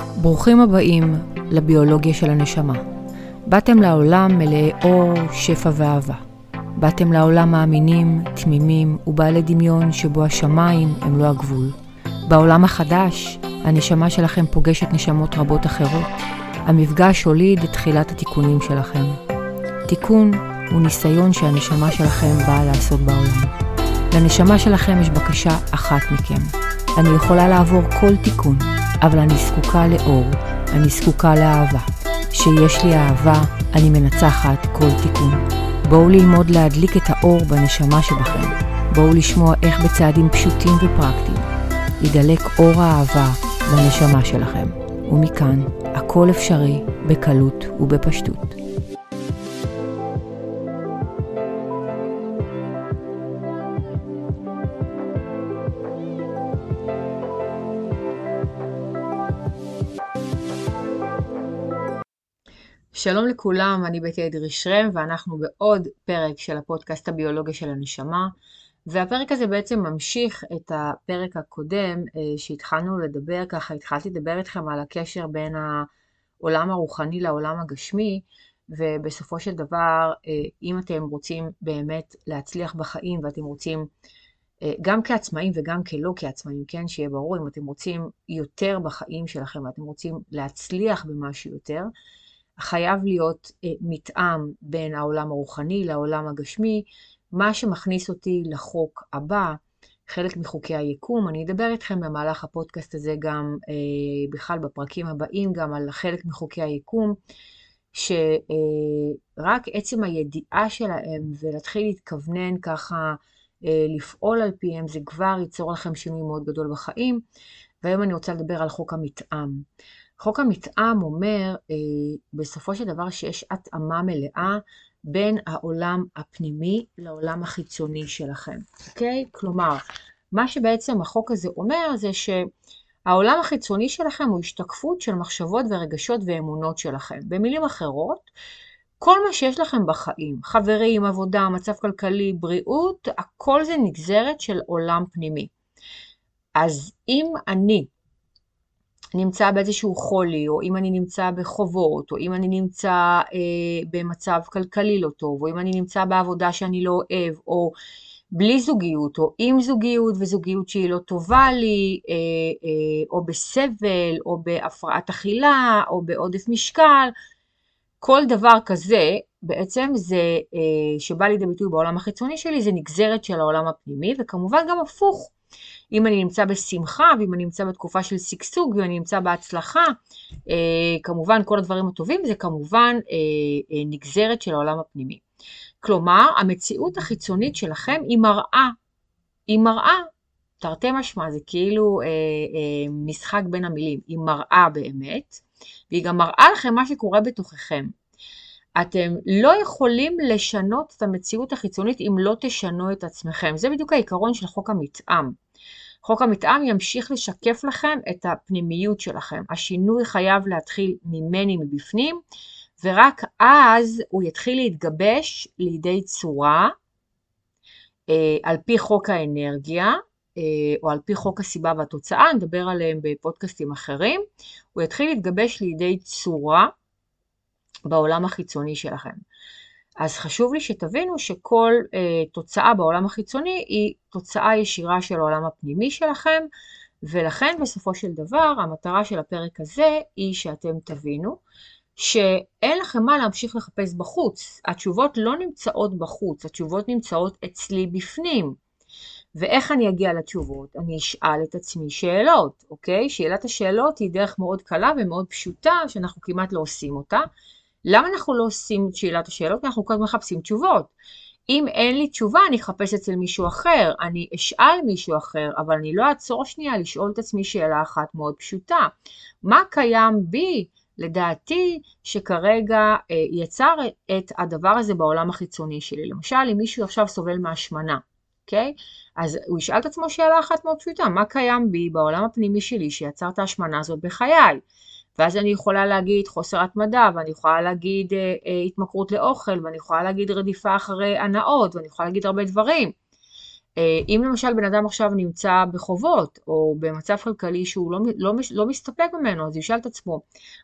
ברוכים הבאים לביולוגיה של הנשמה. באתם לעולם מלאי אור, שפע ואהבה. באתם לעולם מאמינים, תמימים ובעלי דמיון שבו השמיים הם לא הגבול. בעולם החדש, הנשמה שלכם פוגשת נשמות רבות אחרות. המפגש הוליד את תחילת התיקונים שלכם. תיקון הוא ניסיון שהנשמה שלכם באה לעשות בעולם. לנשמה שלכם יש בקשה אחת מכם. אני יכולה לעבור כל תיקון, אבל אני זקוקה לאור, אני זקוקה לאהבה. כשיש לי אהבה, אני מנצחת כל תיקון. בואו ללמוד להדליק את האור בנשמה שבכם. בואו לשמוע איך בצעדים פשוטים ופרקטיים ידלק אור האהבה בנשמה שלכם. ומכאן, הכל אפשרי בקלות ובפשטות. שלום לכולם, אני בית אדרי שרם ואנחנו בעוד פרק של הפודקאסט הביולוגיה של הנשמה. והפרק הזה בעצם ממשיך את הפרק הקודם אה, שהתחלנו לדבר, ככה התחלתי לדבר איתכם על הקשר בין העולם הרוחני לעולם הגשמי ובסופו של דבר אה, אם אתם רוצים באמת להצליח בחיים ואתם רוצים אה, גם כעצמאים וגם כלא כעצמאים, כן, שיהיה ברור, אם אתם רוצים יותר בחיים שלכם ואתם רוצים להצליח במשהו יותר, חייב להיות אה, מתאם בין העולם הרוחני לעולם הגשמי, מה שמכניס אותי לחוק הבא, חלק מחוקי היקום. אני אדבר איתכם במהלך הפודקאסט הזה גם אה, בכלל בפרקים הבאים, גם על חלק מחוקי היקום, שרק אה, עצם הידיעה שלהם ולהתחיל להתכוונן ככה לפעול על פיהם, זה כבר ייצור לכם שינוי מאוד גדול בחיים. והיום אני רוצה לדבר על חוק המתאם. חוק המתאם אומר אה, בסופו של דבר שיש התאמה מלאה בין העולם הפנימי לעולם החיצוני שלכם, אוקיי? כלומר, מה שבעצם החוק הזה אומר זה שהעולם החיצוני שלכם הוא השתקפות של מחשבות ורגשות ואמונות שלכם. במילים אחרות, כל מה שיש לכם בחיים, חברים, עבודה, מצב כלכלי, בריאות, הכל זה נגזרת של עולם פנימי. אז אם אני נמצא באיזשהו חולי, או אם אני נמצא בחובות, או אם אני נמצא אה, במצב כלכלי לא טוב, או אם אני נמצא בעבודה שאני לא אוהב, או בלי זוגיות, או עם זוגיות וזוגיות שהיא לא טובה לי, אה, אה, או בסבל, או בהפרעת אכילה, או בעודף משקל, כל דבר כזה בעצם זה, אה, שבא לידי ביטוי בעולם החיצוני שלי, זה נגזרת של העולם הפנימי, וכמובן גם הפוך. אם אני נמצא בשמחה, ואם אני נמצא בתקופה של שגשוג, ואם אני נמצא בהצלחה, אה, כמובן כל הדברים הטובים זה כמובן אה, אה, נגזרת של העולם הפנימי. כלומר, המציאות החיצונית שלכם היא מראה, היא מראה, תרתי משמע, זה כאילו אה, אה, משחק בין המילים, היא מראה באמת, והיא גם מראה לכם מה שקורה בתוככם. אתם לא יכולים לשנות את המציאות החיצונית אם לא תשנו את עצמכם. זה בדיוק העיקרון של חוק המתאם. חוק המתאם ימשיך לשקף לכם את הפנימיות שלכם. השינוי חייב להתחיל ממני מבפנים, ורק אז הוא יתחיל להתגבש לידי צורה אה, על פי חוק האנרגיה, אה, או על פי חוק הסיבה והתוצאה, נדבר עליהם בפודקאסטים אחרים, הוא יתחיל להתגבש לידי צורה בעולם החיצוני שלכם. אז חשוב לי שתבינו שכל אה, תוצאה בעולם החיצוני היא תוצאה ישירה של העולם הפנימי שלכם, ולכן בסופו של דבר המטרה של הפרק הזה היא שאתם תבינו שאין לכם מה להמשיך לחפש בחוץ. התשובות לא נמצאות בחוץ, התשובות נמצאות אצלי בפנים. ואיך אני אגיע לתשובות? אני אשאל את עצמי שאלות, אוקיי? שאלת השאלות היא דרך מאוד קלה ומאוד פשוטה, שאנחנו כמעט לא עושים אותה. למה אנחנו לא עושים את שאלת השאלות? אנחנו כל הזמן מחפשים תשובות. אם אין לי תשובה, אני אחפש אצל מישהו אחר, אני אשאל מישהו אחר, אבל אני לא אעצור שנייה לשאול את עצמי שאלה אחת מאוד פשוטה. מה קיים בי, לדעתי, שכרגע אה, יצר את הדבר הזה בעולם החיצוני שלי? למשל, אם מישהו עכשיו סובל מהשמנה, אוקיי? אז הוא ישאל את עצמו שאלה אחת מאוד פשוטה, מה קיים בי בעולם הפנימי שלי שיצר את ההשמנה הזאת בחיי? ואז אני יכולה להגיד חוסר התמדה, ואני יכולה להגיד אה, אה, התמכרות לאוכל, ואני יכולה להגיד רדיפה אחרי הנאות, ואני יכולה להגיד הרבה דברים. אה, אם למשל בן אדם עכשיו נמצא בחובות, או במצב כלכלי שהוא לא, לא, לא מסתפק ממנו, אז ישאל את עצמו,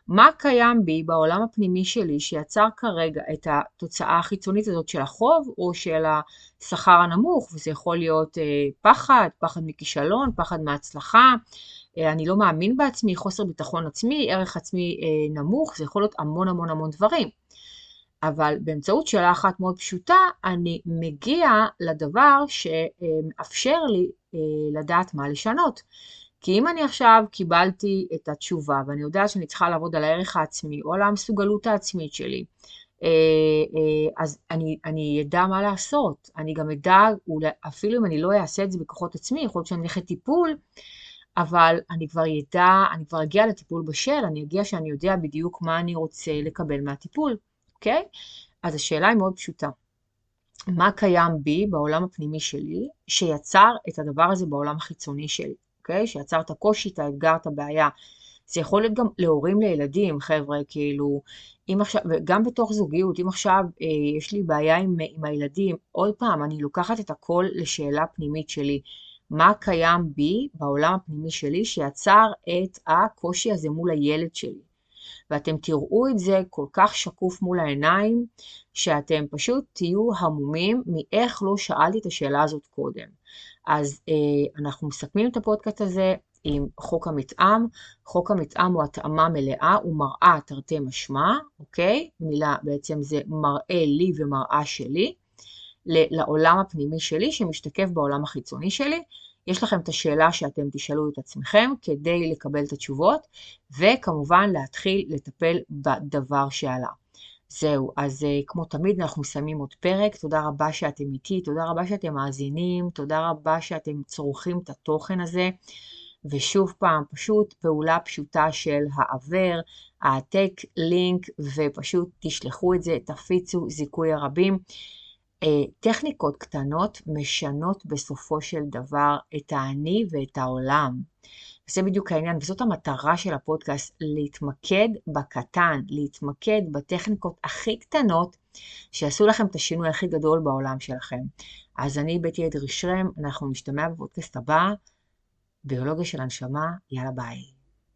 מה קיים בי בעולם הפנימי שלי שיצר כרגע את התוצאה החיצונית הזאת של החוב, או של השכר הנמוך, וזה יכול להיות אה, פחד, פחד מכישלון, פחד מהצלחה, אה, אני לא מאמין בעצמי, חוסר ביטחון עצמי, ערך עצמי אה, נמוך, זה יכול להיות המון המון המון דברים. אבל באמצעות שאלה אחת מאוד פשוטה, אני מגיע לדבר שמאפשר לי אה, לדעת מה לשנות. כי אם אני עכשיו קיבלתי את התשובה ואני יודעת שאני צריכה לעבוד על הערך העצמי או על המסוגלות העצמית שלי, אה, אה, אז אני, אני אדע מה לעשות. אני גם אדע, אפילו אם אני לא אעשה את זה בכוחות עצמי, יכול להיות שאני אלך לטיפול, אבל אני כבר ידע, אני כבר אגיע לטיפול בשל, אני אגיע שאני יודע בדיוק מה אני רוצה לקבל מהטיפול. אוקיי? אז השאלה היא מאוד פשוטה. מה קיים בי, בעולם הפנימי שלי, שיצר את הדבר הזה בעולם החיצוני שלי, אוקיי? שיצר את הקושי, את האתגר, את הבעיה. זה יכול להיות גם להורים לילדים, חבר'ה, כאילו, אם עכשיו, וגם בתוך זוגיות, אם עכשיו אה, יש לי בעיה עם, עם הילדים, עוד פעם, אני לוקחת את הכל לשאלה פנימית שלי. מה קיים בי, בעולם הפנימי שלי, שיצר את הקושי הזה מול הילד שלי? ואתם תראו את זה כל כך שקוף מול העיניים, שאתם פשוט תהיו המומים מאיך לא שאלתי את השאלה הזאת קודם. אז אה, אנחנו מסכמים את הפודקאסט הזה עם חוק המתאם. חוק המתאם הוא התאמה מלאה, הוא מראה תרתי משמע, אוקיי? מילה בעצם זה מראה לי ומראה שלי, לעולם הפנימי שלי שמשתקף בעולם החיצוני שלי. יש לכם את השאלה שאתם תשאלו את עצמכם כדי לקבל את התשובות, וכמובן להתחיל לטפל בדבר שעלה. זהו, אז uh, כמו תמיד אנחנו מסיימים עוד פרק, תודה רבה שאתם איתי, תודה רבה שאתם מאזינים, תודה רבה שאתם צורכים את התוכן הזה, ושוב פעם, פשוט פעולה פשוטה של העבר, העתק לינק, ופשוט תשלחו את זה, תפיצו זיכוי הרבים. אה, טכניקות קטנות משנות בסופו של דבר את האני ואת העולם. וזה בדיוק העניין, וזאת המטרה של הפודקאסט, להתמקד בקטן, להתמקד בטכניקות הכי קטנות שיעשו לכם את השינוי הכי גדול בעולם שלכם. אז אני בטי אדרי שרם, אנחנו נשתמע בפודקאסט הבא, ביולוגיה של הנשמה, יאללה ביי.